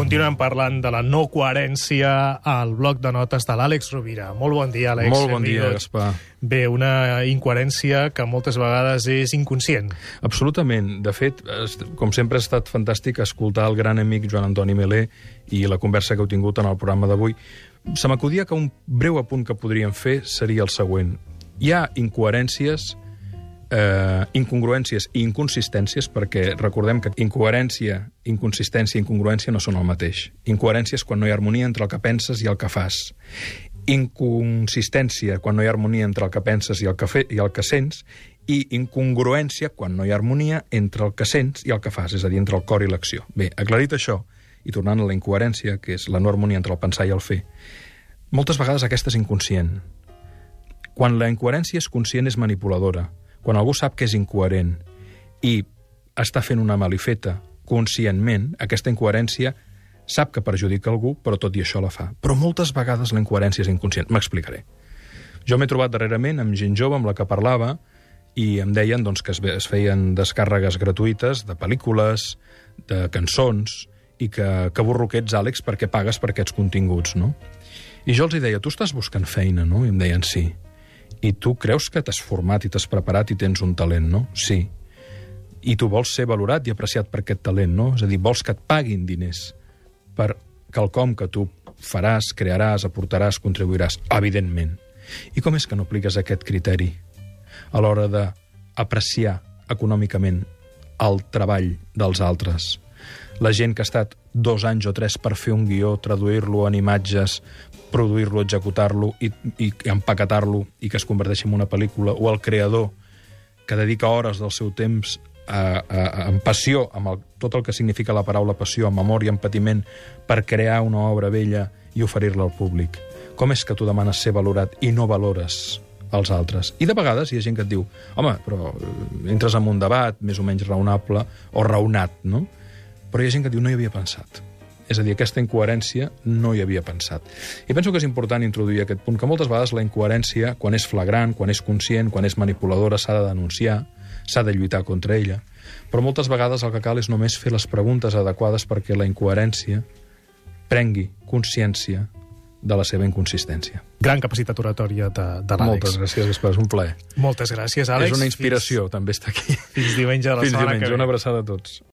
Continuem parlant de la no coherència al bloc de notes de l'Àlex Rovira. Molt bon dia, Àlex. Molt bon dia. Gaspar. Bé, una incoherència que moltes vegades és inconscient. Absolutament. De fet, com sempre ha estat fantàstic escoltar el gran amic Joan Antoni Melé i la conversa que heu tingut en el programa d'avui. Se m'acudia que un breu apunt que podríem fer seria el següent. Hi ha incoherències, eh, incongruències i inconsistències, perquè recordem que incoherència, inconsistència i incongruència no són el mateix. Incoherència és quan no hi ha harmonia entre el que penses i el que fas. Inconsistència, quan no hi ha harmonia entre el que penses i el que, fe, i el que sents, i incongruència, quan no hi ha harmonia entre el que sents i el que fas, és a dir, entre el cor i l'acció. Bé, aclarit això, i tornant a la incoherència, que és la no harmonia entre el pensar i el fer, moltes vegades aquesta és inconscient. Quan la incoherència és conscient és manipuladora. Quan algú sap que és incoherent i està fent una malifeta conscientment, aquesta incoherència sap que perjudica algú, però tot i això la fa. Però moltes vegades la incoherència és inconscient. M'explicaré. Jo m'he trobat darrerament amb gent jove amb la que parlava i em deien doncs, que es, feien descàrregues gratuïtes de pel·lícules, de cançons, i que, que burro que ets, Àlex, perquè pagues per aquests continguts, no? I jo els deia, tu estàs buscant feina, no? I em deien, sí. I tu creus que t'has format i t'has preparat i tens un talent, no? Sí. I tu vols ser valorat i apreciat per aquest talent, no? És a dir, vols que et paguin diners per quelcom que tu faràs, crearàs, aportaràs, contribuiràs, evidentment. I com és que no apliques aquest criteri a l'hora d'apreciar econòmicament el treball dels altres? La gent que ha estat dos anys o tres per fer un guió, traduir-lo en imatges, produir-lo, executar-lo i, i empaquetar-lo i que es converteixi en una pel·lícula, o el creador que dedica hores del seu temps a, a, a, amb passió, amb el, tot el que significa la paraula passió, amb amor i empatiment, per crear una obra bella i oferir-la al públic. Com és que tu demanes ser valorat i no valores els altres? I de vegades hi ha gent que et diu home, però eh, entres en un debat més o menys raonable o raonat, no? Però hi ha gent que diu no hi havia pensat. És a dir, aquesta incoherència no hi havia pensat. I penso que és important introduir aquest punt, que moltes vegades la incoherència, quan és flagrant, quan és conscient, quan és manipuladora, s'ha de denunciar, s'ha de lluitar contra ella. Però moltes vegades el que cal és només fer les preguntes adequades perquè la incoherència prengui consciència de la seva inconsistència. Gran capacitat oratòria de, de Moltes l'Àlex. gràcies, Gaspar, és un plaer. Moltes gràcies, Àlex. és una inspiració, també, estar aquí. Fins, fins diumenge de la Fins setmana diumenge, que ve. una abraçada a tots.